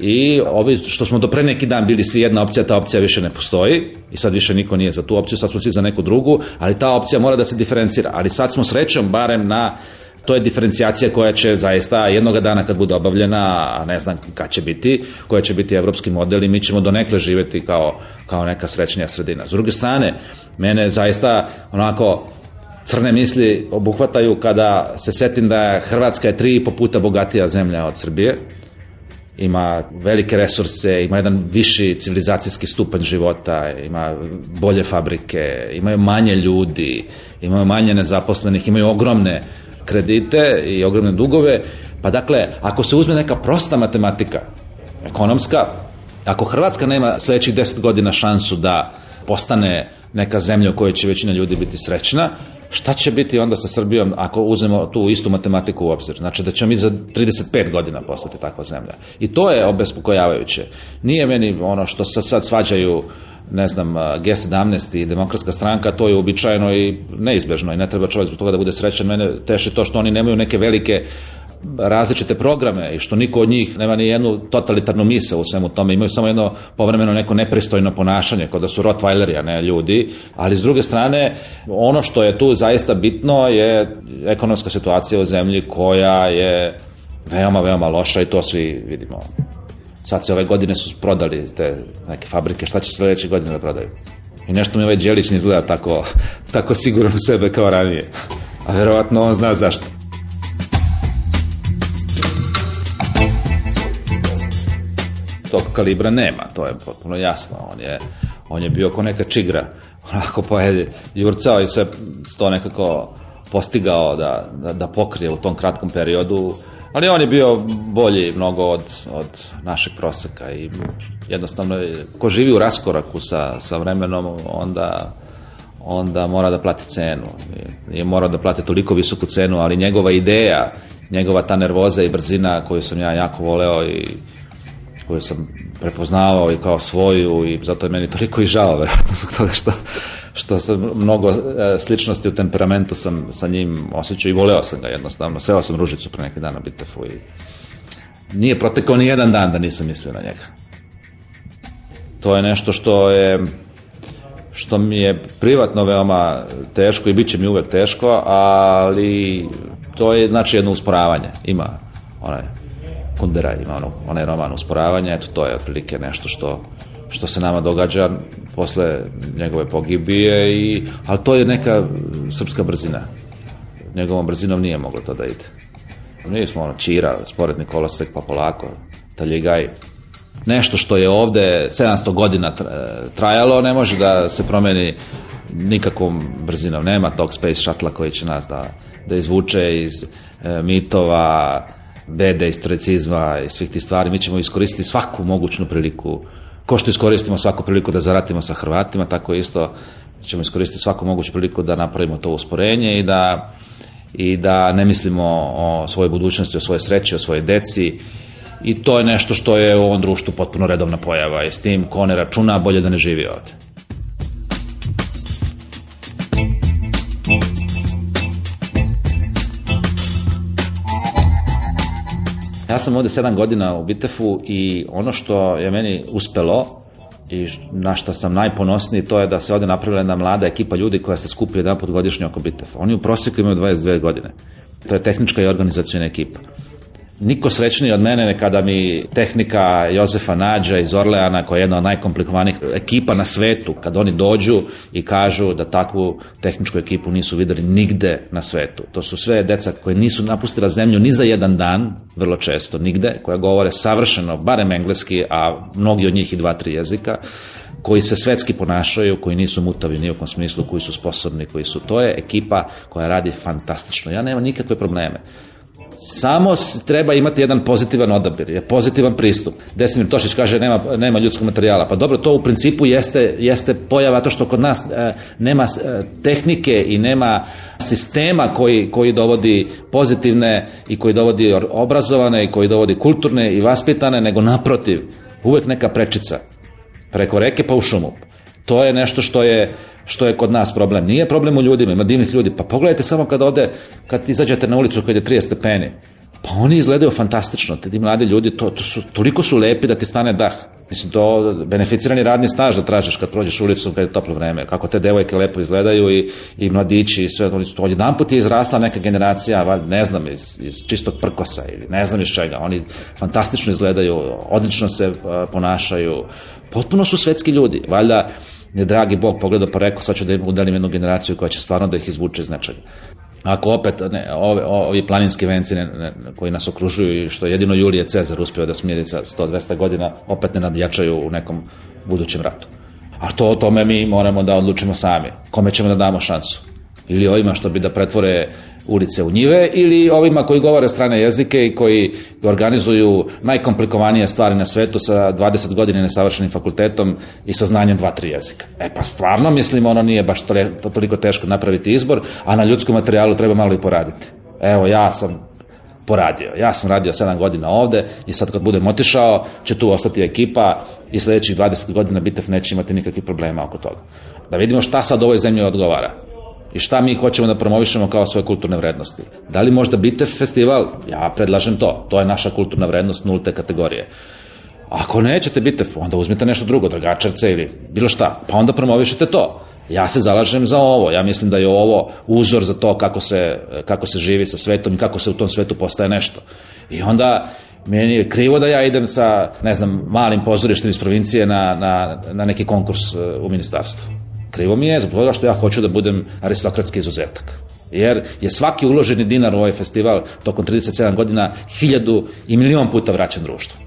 Speaker 16: I ovi, što smo do pre neki dan bili svi jedna opcija, ta opcija više ne postoji i sad više niko nije za tu opciju, sad smo svi za neku drugu, ali ta opcija mora da se diferencira. Ali sad smo srećom barem na to je diferencijacija koja će zaista jednog dana kad bude obavljena, a ne znam kad će biti, koja će biti evropski model i mi ćemo donekle živeti kao, kao neka srećnija sredina. S druge strane, mene zaista onako crne misli obuhvataju kada se setim da Hrvatska je tri i po puta bogatija zemlja od Srbije, ima velike resurse, ima jedan viši civilizacijski stupanj života, ima bolje fabrike, imaju manje ljudi, imaju manje nezaposlenih, imaju ogromne kredite i ogromne dugove. Pa dakle, ako se uzme neka prosta matematika, ekonomska, ako Hrvatska nema sledećih 10 godina šansu da postane neka zemlja u kojoj će većina ljudi biti srećna, Šta će biti onda sa Srbijom ako uzmemo tu istu matematiku u obzir? Znači da ćemo mi za 35 godina postati takva zemlja. I to je obespokojavajuće. Nije meni ono što se sad svađaju ne znam, G17 i demokratska stranka, to je uobičajeno i neizbežno i ne treba čovjek zbog toga da bude srećan. Mene teši to što oni nemaju neke velike uh, različite programe i što niko od njih nema ni jednu totalitarnu misa u svemu tome, imaju samo jedno povremeno neko nepristojno ponašanje, kao da su Rottweileri, a ne ljudi, ali s druge strane, ono što je tu zaista bitno je ekonomska situacija u zemlji koja je veoma, veoma loša i to svi vidimo. Sad se ove godine su prodali te neke fabrike, šta će sledeće godine da prodaju? I nešto mi ovaj Đelić ne izgleda tako, tako sigurno u sebe kao ranije. A verovatno on zna zašto. tog kalibra nema, to je potpuno jasno. On je, on je bio ko neka čigra, onako pa je jurcao i sve to nekako postigao da, da, da pokrije u tom kratkom periodu, ali on je bio bolji mnogo od, od našeg proseka i jednostavno ko živi u raskoraku sa, sa vremenom onda onda mora da plati cenu. Nije morao da plati toliko visoku cenu, ali njegova ideja, njegova ta nervoza i brzina koju sam ja jako voleo i koju sam prepoznavao i kao svoju i zato je meni toliko i žao verovatno zbog toga što, što sam mnogo e, sličnosti u temperamentu sam sa njim osjećao i voleo sam ga jednostavno. Seo sam ružicu pre neki dan na Bitefu i nije protekao ni jedan dan da nisam mislio na njega. To je nešto što je što mi je privatno veoma teško i bit će mi uvek teško, ali to je znači jedno uspravanje. Ima onaj Kundera ima ono, onaj roman usporavanja, eto to je otprilike nešto što što se nama događa posle njegove pogibije i, ali to je neka srpska brzina njegovom brzinom nije moglo to da ide mi smo ono Čira, sporedni kolosek pa polako, Taljigaj nešto što je ovde 700 godina trajalo ne može da se promeni nikakvom brzinom, nema tog space shuttle koji će nas da, da izvuče iz e, mitova beda, istrecizma i svih tih stvari, mi ćemo iskoristiti svaku mogućnu priliku. Ko što iskoristimo svaku priliku da zaratimo sa Hrvatima, tako isto ćemo iskoristiti svaku moguću priliku da napravimo to usporenje i da, i da ne mislimo o svojoj budućnosti, o svojoj sreći, o svojoj deci. I to je nešto što je u ovom društvu potpuno redovna pojava i s tim ko ne računa, bolje da ne živi ovde. Ja sam ovde 7 godina u Bitefu i ono što je meni uspelo i na šta sam najponosniji to je da se ovde napravila jedna mlada ekipa ljudi koja se skupi jedan put godišnje oko Bitefa. Oni u proseku imaju 22 godine. To je tehnička i organizacijona ekipa niko srećniji od mene kada mi tehnika Jozefa Nađa iz Orleana, koja je jedna od najkomplikovanih ekipa na svetu, kad oni dođu i kažu da takvu tehničku ekipu nisu videli nigde na svetu. To su sve deca koje nisu napustila zemlju ni za jedan dan, vrlo često, nigde, koja govore savršeno, barem engleski, a mnogi od njih i dva, tri jezika, koji se svetski ponašaju, koji nisu mutavi ni u kom smislu, koji su sposobni, koji su. To je ekipa koja radi fantastično. Ja nemam nikakve probleme Samo treba imati jedan pozitivan odabir, pozitivan pristup. Desimir Tošić kaže nema, nema ljudskog materijala. Pa dobro, to u principu jeste, jeste pojava to što kod nas e, nema e, tehnike i nema sistema koji, koji dovodi pozitivne i koji dovodi obrazovane i koji dovodi kulturne i vaspitane, nego naprotiv, uvek neka prečica preko reke pa u šumu. To je nešto što je što je kod nas problem. Nije problem u ljudima, ima divnih ljudi. Pa pogledajte samo kad ode, kad izađete na ulicu kad je 30 stepeni. Pa oni izgledaju fantastično, ti mladi ljudi, to, to su, toliko su lepi da ti stane dah. Mislim, to beneficirani radni staž da tražiš kad prođeš ulicom kad je toplo vreme, kako te devojke lepo izgledaju i, i mladići i sve, oni su to jedan put je izrasla neka generacija, ne znam, iz, iz čistog prkosa ili ne znam iz čega, oni fantastično izgledaju, odlično se ponašaju, potpuno su svetski ljudi, valjda je dragi Bog pogledao pa rekao sad ću da im udelim jednu generaciju koja će stvarno da ih izvuče iz nečega. Ako opet ne, ove, ovi planinski venci ne, ne, koji nas okružuju i što jedino Julije Cezar uspio da smiri sa 100-200 godina, opet ne nadjačaju u nekom budućem ratu. A to o tome mi moramo da odlučimo sami. Kome ćemo da damo šansu? Ili ovima što bi da pretvore ulice u njive ili ovima koji govore strane jezike i koji organizuju najkomplikovanije stvari na svetu sa 20 godine nesavršenim fakultetom i sa znanjem dva, tri jezika. E pa stvarno mislim ono nije baš tole, to, toliko teško napraviti izbor, a na ljudskom materijalu treba malo i poraditi. Evo ja sam poradio. Ja sam radio 7 godina ovde i sad kad budem otišao će tu ostati ekipa i sledećih 20 godina Bitev neće imati nikakvih problema oko toga. Da vidimo šta sad ovoj zemlji odgovara i šta mi hoćemo da promovišemo kao svoje kulturne vrednosti. Da li možda bite festival? Ja predlažem to. To je naša kulturna vrednost nulte kategorije. Ako nećete biti, onda uzmite nešto drugo, dragačarce ili bilo šta, pa onda promovišite to. Ja se zalažem za ovo, ja mislim da je ovo uzor za to kako se, kako se živi sa svetom i kako se u tom svetu postaje nešto. I onda meni je krivo da ja idem sa, ne znam, malim pozorištem iz provincije na, na, na neki konkurs e, u ministarstvu. Krivo mi je zbog toga što ja hoću da budem aristokratski izuzetak. Jer je svaki uloženi dinar u ovaj festival tokom 37 godina hiljadu i milion puta vraćan društvu.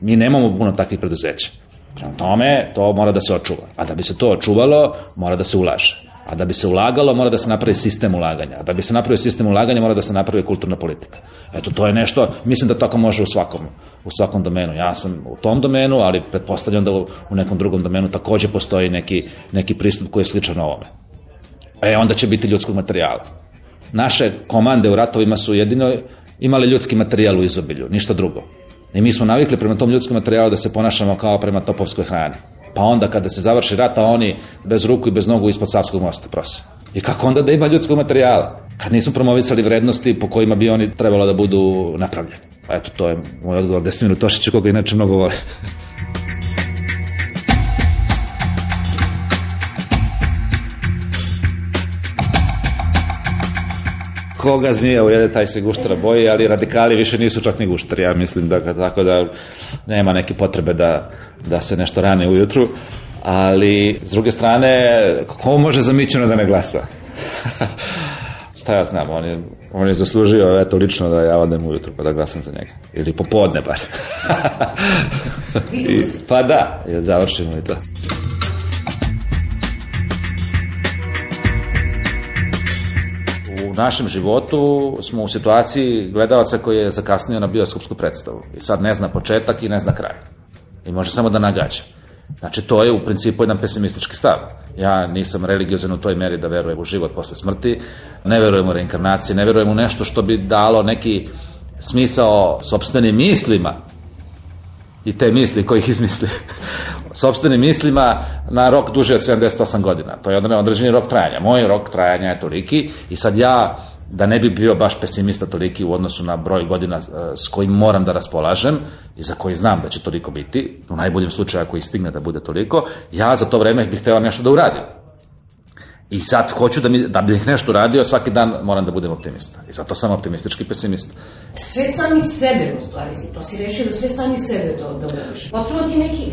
Speaker 16: Mi nemamo puno takvih preduzeća. Prema tome, to mora da se očuva. A da bi se to očuvalo, mora da se ulaže. A da bi se ulagalo, mora da se napravi sistem ulaganja. A da bi se napravio sistem ulaganja, mora da se napravi kulturna politika. Eto, to je nešto, mislim da tako može u svakom, u svakom domenu. Ja sam u tom domenu, ali pretpostavljam da u, nekom drugom domenu takođe postoji neki, neki pristup koji je sličan ovome. E, onda će biti ljudskog materijala. Naše komande u ratovima su jedino imale ljudski materijal u izobilju, ništa drugo. I mi smo navikli prema tom ljudskom materijalu da se ponašamo kao prema topovskoj hrani. Pa onda kada se završi rata, oni bez ruku i bez nogu ispod Savskog mosta prose. I kako onda da ima ljudskog materijala? Kad nismo promovisali vrednosti po kojima bi oni trebalo da budu napravljeni. Pa eto, to je moj odgovor Desiminu Tošiću, koga inače mnogo vole. koga zmija ujede, taj se guštara boji, ali radikali više nisu čak ni guštari, ja mislim da tako da nema neke potrebe da, da se nešto rane ujutru ali s druge strane, ko može za Mićuna da ne glasa? šta ja znam, on je, on je zaslužio eto lično da ja odem ujutru pa da glasam za njega. Ili popodne bar. I, pa da, ja završimo i to. U našem životu smo u situaciji gledalaca koji je zakasnio na bioskopsku predstavu i sad ne zna početak i ne zna kraj. I može samo da nagađa. Znači, to je u principu jedan pesimistički stav. Ja nisam religiozan u toj meri da verujem u život posle smrti, ne verujem u reinkarnaciju, ne verujem u nešto što bi dalo neki smisao sobstvenim mislima i te misli ih izmisli sobstvenim mislima na rok duže od 78 godina. To je određeni rok trajanja. Moj rok trajanja je toliki i sad ja da ne bi bio baš pesimista toliki u odnosu na broj godina eh, s kojim moram da raspolažem i za koji znam da će toliko biti, u najboljem slučaju ako i stigne da bude toliko, ja za to vreme bih htela nešto da uradim. I sad hoću da, mi, da bih nešto radio, svaki dan moram da budem optimista. I zato sam optimistički pesimista.
Speaker 15: Sve sami
Speaker 16: sebe, u
Speaker 15: stvari, to si rešio da sve sami sebe to, da budeš. Potrebno ti neki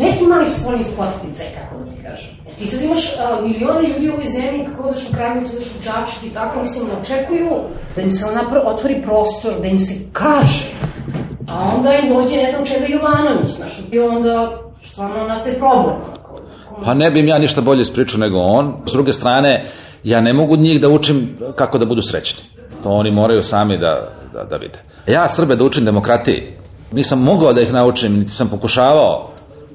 Speaker 15: neki mali spoljni spoticaj, kako da ti kažem. E, ti sad imaš a, milione ljudi u ovoj zemlji, kako daš u Kragujevcu, daš u Čačak i tako, mislim, ne očekuju da im se ona otvori prostor, da im se kaže. A onda im dođe, ne znam čega, Jovanović, znaš, i onda stvarno nastaje problem. Onako, onako.
Speaker 16: Pa ne bih ja ništa bolje ispričao nego on. S druge strane, ja ne mogu njih da učim kako da budu srećni. To oni moraju sami da, da, da vide. Ja Srbe da učim demokratiji, nisam mogao da ih naučim, niti sam pokušavao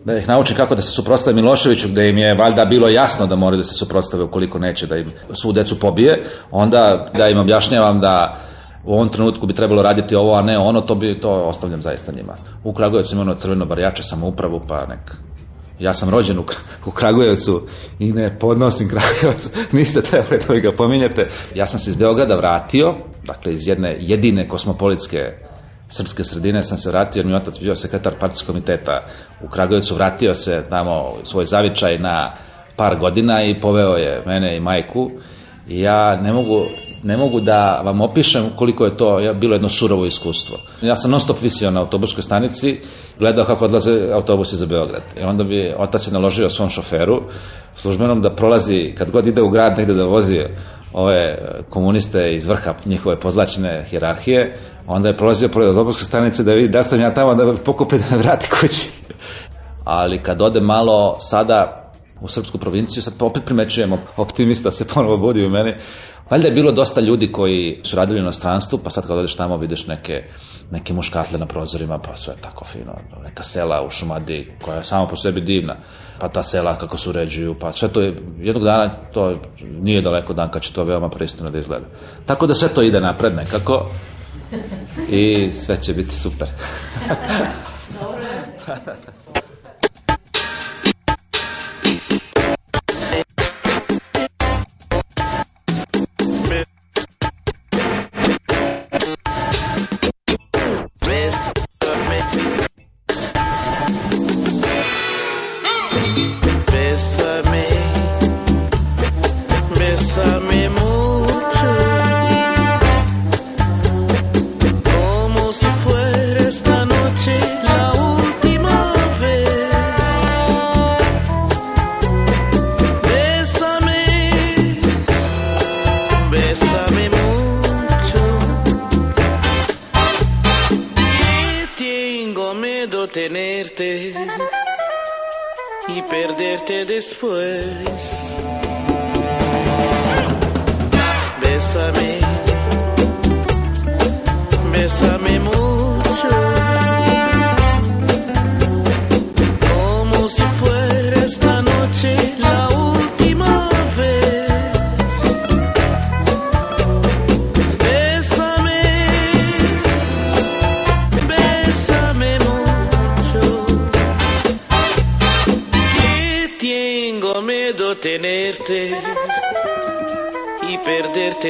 Speaker 16: da ih nauči kako da se suprostave Miloševiću, gde im je valjda bilo jasno da moraju da se suprostave ukoliko neće da im svu decu pobije, onda da im objašnjavam da u ovom trenutku bi trebalo raditi ovo, a ne ono, to bi to ostavljam zaista njima. U Kragujevcu ima ono crveno barjače samoupravu, pa nek. Ja sam rođen u, u Kragujevcu i ne podnosim Kragujevac, niste trebali da mi ga pominjete. Ja sam se iz Beograda vratio, dakle iz jedne jedine kosmopolitske srpske sredine sam se vratio, jer mi otac bio sekretar partijskog komiteta u Kragujevcu, vratio se tamo svoj zavičaj na par godina i poveo je mene i majku i ja ne mogu, ne mogu da vam opišem koliko je to ja, bilo jedno surovo iskustvo. Ja sam non stop visio na autobuskoj stanici, gledao kako odlaze autobusi za Beograd. I onda bi otac je naložio svom šoferu, službenom, da prolazi, kad god ide u grad negde da vozi ove e, komuniste iz vrha njihove pozlačene hjerarhije, onda je prolazio pored odoborske stanice da vidi da sam ja tamo da me da me vrati kući. Ali kad ode malo sada u srpsku provinciju, sad opet primećujem optimista se ponovo budi u meni, Valjda je bilo dosta ljudi koji su radili na stranstvu, pa sad kad odeš tamo vidiš neke, neke muškatle na prozorima, pa sve tako fino, neka sela u Šumadi koja je samo po sebi divna, pa ta sela kako se uređuju, pa sve to je, jednog dana to nije daleko dan kad će to veoma pristojno da izgleda. Tako da sve to ide napred nekako i sve će biti super. Dobro.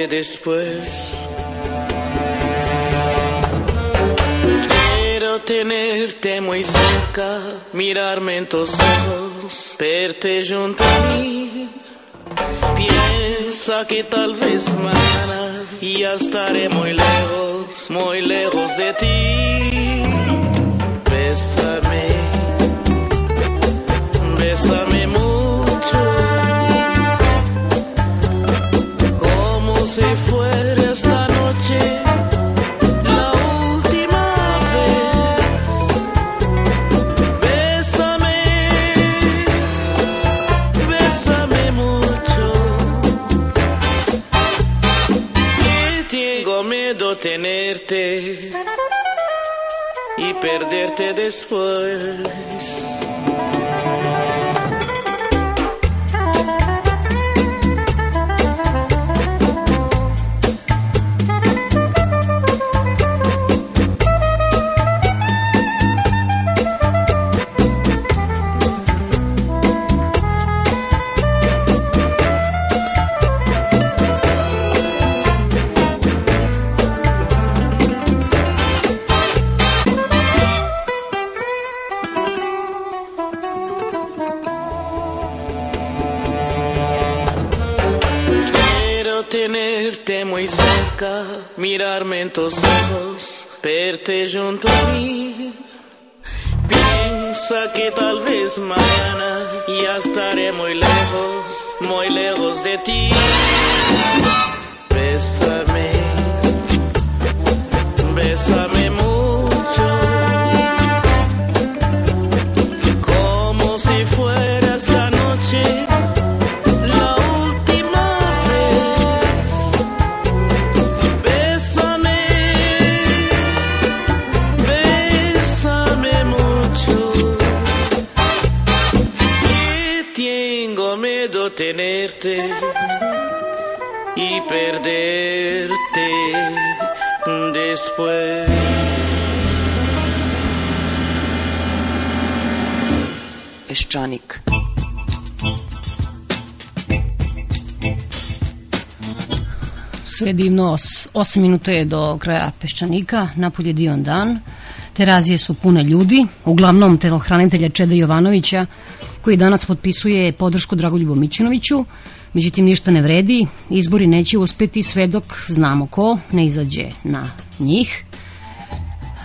Speaker 16: después. Quiero tenerte muy cerca, mirarme en tus ojos, verte junto a mí. Piensa que tal vez mañana ya estaré muy lejos, muy lejos de ti. Bésame, bésame.
Speaker 9: perderte después. mirarme en tus ojos, verte junto a mí. Piensa que tal vez mañana ya estaré muy lejos, muy lejos de ti. Bésame, bésame mucho. y perderte después. Peščanik. Sedivno, 8 minuta je do kraja Peščanika, napolje dion dan. Terazije su pune ljudi, uglavnom telohranitelja Čeda Jovanovića, koji danas potpisuje podršku Dragoljubu Mićinoviću, međutim ništa ne vredi, izbori neće uspeti sve dok znamo ko ne izađe na njih.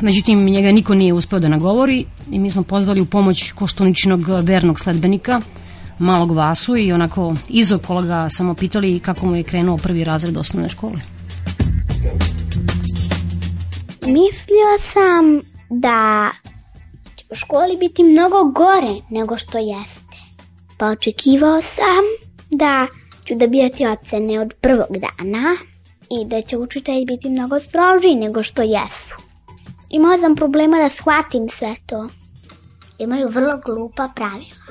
Speaker 9: Međutim, njega niko nije uspeo da nagovori i mi smo pozvali u pomoć koštuničnog vernog sledbenika, malog Vasu i onako izokola ga samo pitali kako mu je krenuo prvi razred osnovne škole.
Speaker 17: Mislio sam da u školi biti mnogo gore nego što jeste. Pa očekivao sam da ću dobijati ocene od prvog dana i da će učitelj biti mnogo strožiji nego što jesu. Imao sam problema da shvatim sve to. Imaju vrlo glupa pravila.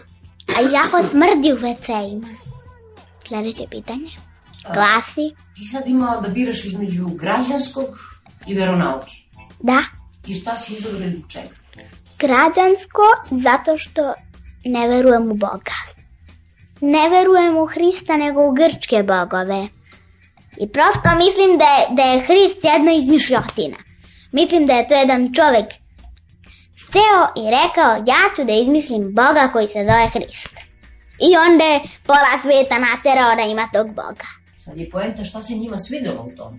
Speaker 17: A jako smrdi u WC-ima. Sljedeće pitanje. Glasi. Ti
Speaker 18: sad imao da biraš između građanskog i veronauke.
Speaker 17: Da.
Speaker 18: I šta si izabrali čega?
Speaker 17: Građansko zato što ne verujem u Boga. Ne verujem u Hrista nego u grčke bogove. I prosto mislim da je, da je Hrist jedna izmišljotina. Mislim da je to jedan čovek seo i rekao ja ću da izmislim Boga koji se zove Hrist. I onda je pola sveta naterao da ima tog Boga.
Speaker 18: Sad je poenta šta se njima svidelo u tome.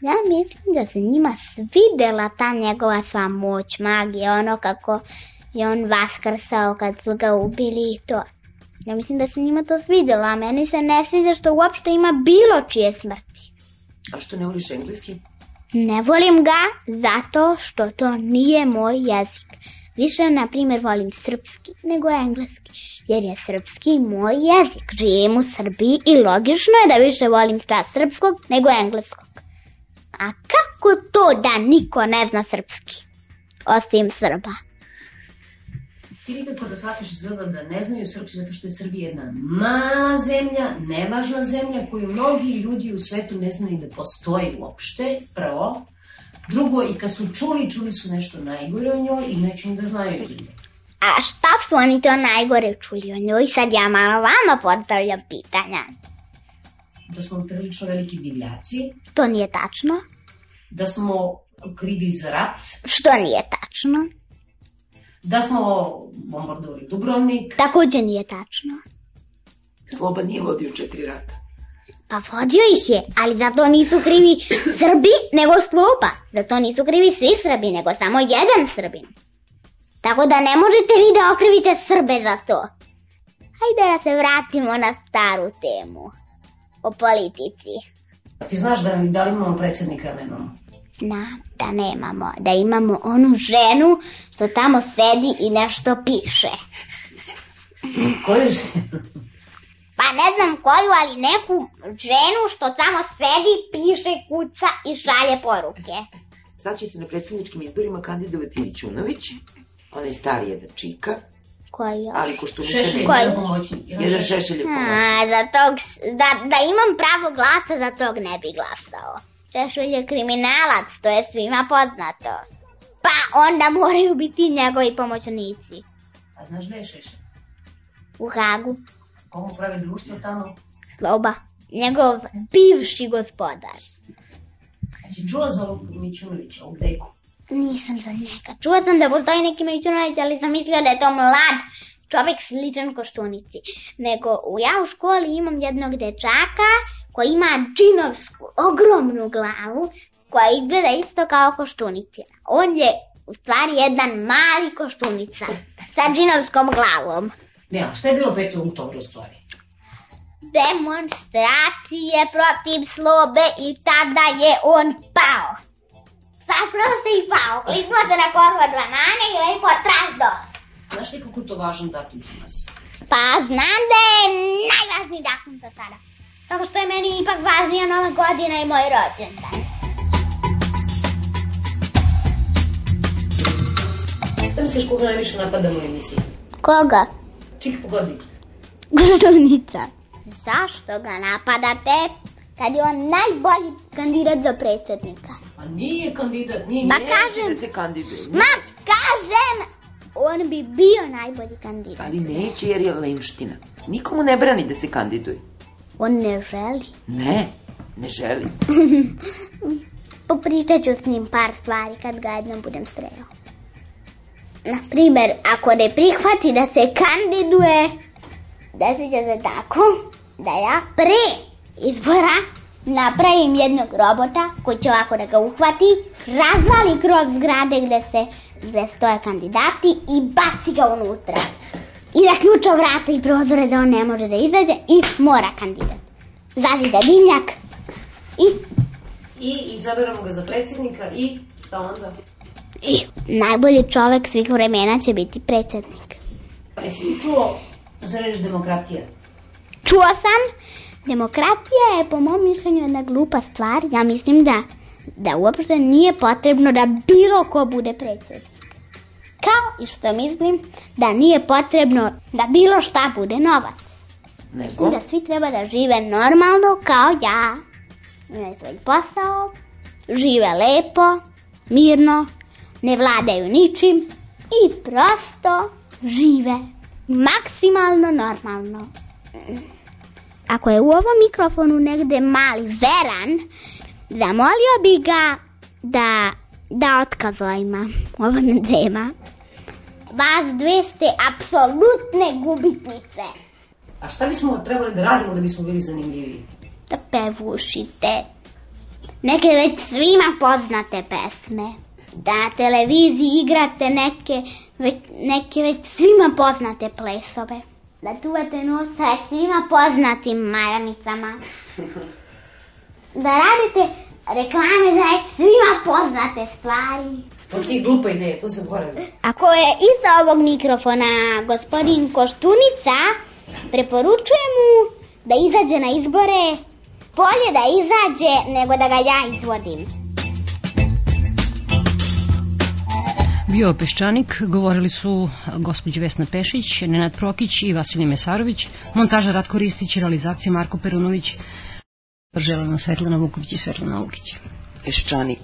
Speaker 17: Ja mislim da se njima svidela ta njegova sva moć, magija, ono kako je on vaskrsao kad su ga ubili i to. Ja mislim da se njima to svidelo, a meni se ne sviđa što uopšte ima bilo čije smrti.
Speaker 18: A što ne voliš engleski?
Speaker 17: Ne volim ga zato što to nije moj jezik. Više, na primjer, volim srpski nego engleski, jer je srpski moj jezik. Živim u Srbiji i logično je da više volim stav srpskog nego engleskog. A kako to da niko ne zna srpski? Osim Srba.
Speaker 18: Ti nikako pa da shvatiš izgleda da ne znaju srpski zato što je Srbija jedna mala zemlja, nevažna zemlja koju mnogi ljudi u svetu ne znaju da postoji uopšte, prvo. Drugo, i kad su čuli, čuli su nešto najgore o njoj i neće da znaju za njoj.
Speaker 17: A šta su oni to najgore čuli o njoj? Sad ja malo vama postavljam pitanja.
Speaker 18: Da smo prilično veliki divljaci.
Speaker 17: To nije tačno
Speaker 18: da smo krivi za rat.
Speaker 17: Što nije tačno.
Speaker 18: Da smo bombardovali Dubrovnik.
Speaker 17: Takođe nije tačno.
Speaker 18: Sloba nije vodio četiri rata.
Speaker 17: Pa vodio ih je, ali za da to nisu krivi Srbi nego Sloba. Za da to nisu krivi svi Srbi nego samo jedan Srbin. Tako da ne možete vi da okrivite Srbe za to. Hajde da se vratimo na staru temu. O politici.
Speaker 18: Pa ti znaš da, da li imamo predsednika ili
Speaker 17: nemamo? Da, da nemamo. Da imamo onu ženu što tamo sedi i nešto piše.
Speaker 18: Koju ženu?
Speaker 17: Pa ne znam koju, ali neku ženu što samo sedi, piše, kuca i šalje poruke.
Speaker 18: Sad će se na predsedničkim izborima kandidovati Mićunović, onaj stari jedan čika, koja? Ali koštunica neće.
Speaker 17: Koja? Jedan šešelj je pomoći. Za tog, da, da imam pravo glasa, za tog ne bi glasao. Šešelj je kriminalac, to je svima poznato. Pa onda moraju biti njegovi pomoćnici.
Speaker 18: A znaš gde je
Speaker 17: Šešelj? U Hagu. Komu
Speaker 18: pravi društvo tamo?
Speaker 17: Sloba. Njegov bivši gospodar. Znači,
Speaker 18: čuo za Mićunovića u Deku?
Speaker 17: Nisam za njega. Čula sam da postoji Međunović, ali sam mislila da je to mlad čovek sličan koštunici. Nego ja u školi imam jednog dečaka koji ima džinovsku, ogromnu glavu koja izgleda isto kao koštunica. On je u stvari jedan mali koštunica sa džinovskom glavom.
Speaker 18: Ne, a šta je bilo peto u u stvari?
Speaker 17: Demonstracije protiv slobe i tada je on pao. Sakrao se i pao, kliznuo se na korva dva nane i lepo tras dos.
Speaker 18: Znaš li kako to važan
Speaker 17: datum za
Speaker 18: nas?
Speaker 17: Pa znam da je najvažniji datum za sada. Samo što je meni ipak važnija nova godina i moj rođendan.
Speaker 18: Šta misliš koga najviše napadamo u emisiji?
Speaker 17: Koga?
Speaker 18: Čik pogodi.
Speaker 17: Gradonica. Zašto ga napadate kad je on najbolji kandidat za predsednika?
Speaker 18: A nije kandidat, nije nije
Speaker 17: kažem, da se kandiduje. Nije. Ma kažem, on bi bio najbolji kandidat.
Speaker 18: Ali neće jer je lenština. Nikomu ne brani da se kandiduje.
Speaker 17: On ne želi.
Speaker 18: Ne, ne želi.
Speaker 17: Popričat ću s njim par stvari kad ga jednom budem sreo. Na primer, ako ne prihvati da se kandiduje, desit će se tako da ja pre izbora Napravim jednog robota koji će ovako da ga uhvati, razvali kroz zgrade gde, se, gde stoje kandidati i baci ga unutra. I da ključa vrata i prozore da on ne može da izađe i mora kandidat. Zazida dimnjak i...
Speaker 18: I izaberamo ga za predsednika i
Speaker 17: šta
Speaker 18: onda?
Speaker 17: I najbolji čovek svih vremena će biti predsednik.
Speaker 18: Jesi čuo za reč demokratija?
Speaker 17: Čuo sam Demokratija je po mom mišljenju jedna glupa stvar. Ja mislim da, da uopšte nije potrebno da bilo ko bude predsednik. Kao i što mislim da nije potrebno da bilo šta bude novac. Nego? da svi treba da žive normalno kao ja. Imaju svoj posao, žive lepo, mirno, ne vladaju ničim i prosto žive maksimalno normalno. Ako je u ovom mikrofonu negde mali veran, zamolio bi ga da, da otkazla ima. Ovo ne dema. Vas dve ste apsolutne gubitnice.
Speaker 18: A šta bismo trebali da radimo da bismo bili zanimljivi?
Speaker 17: Da pevušite. Neke već svima poznate pesme. Da na televiziji igrate neke već, neke već svima poznate plesove da čuvate nosa svima poznatim maramicama. Da radite reklame za svima poznate stvari.
Speaker 18: To si glupa ideja, to se boravim.
Speaker 17: Ako je iza ovog mikrofona gospodin Koštunica, preporučujem mu da izađe na izbore. Bolje da izađe nego da ga ja izvodim.
Speaker 9: Bio Peščanik, govorili su eh, gospođi Vesna Pešić, Nenad Prokić i Vasilije Mesarović, montaža Ratko Ristić, realizacija Marko Perunović, Želena Svetlana Vuković i Svetlana Lukić. Peščanik.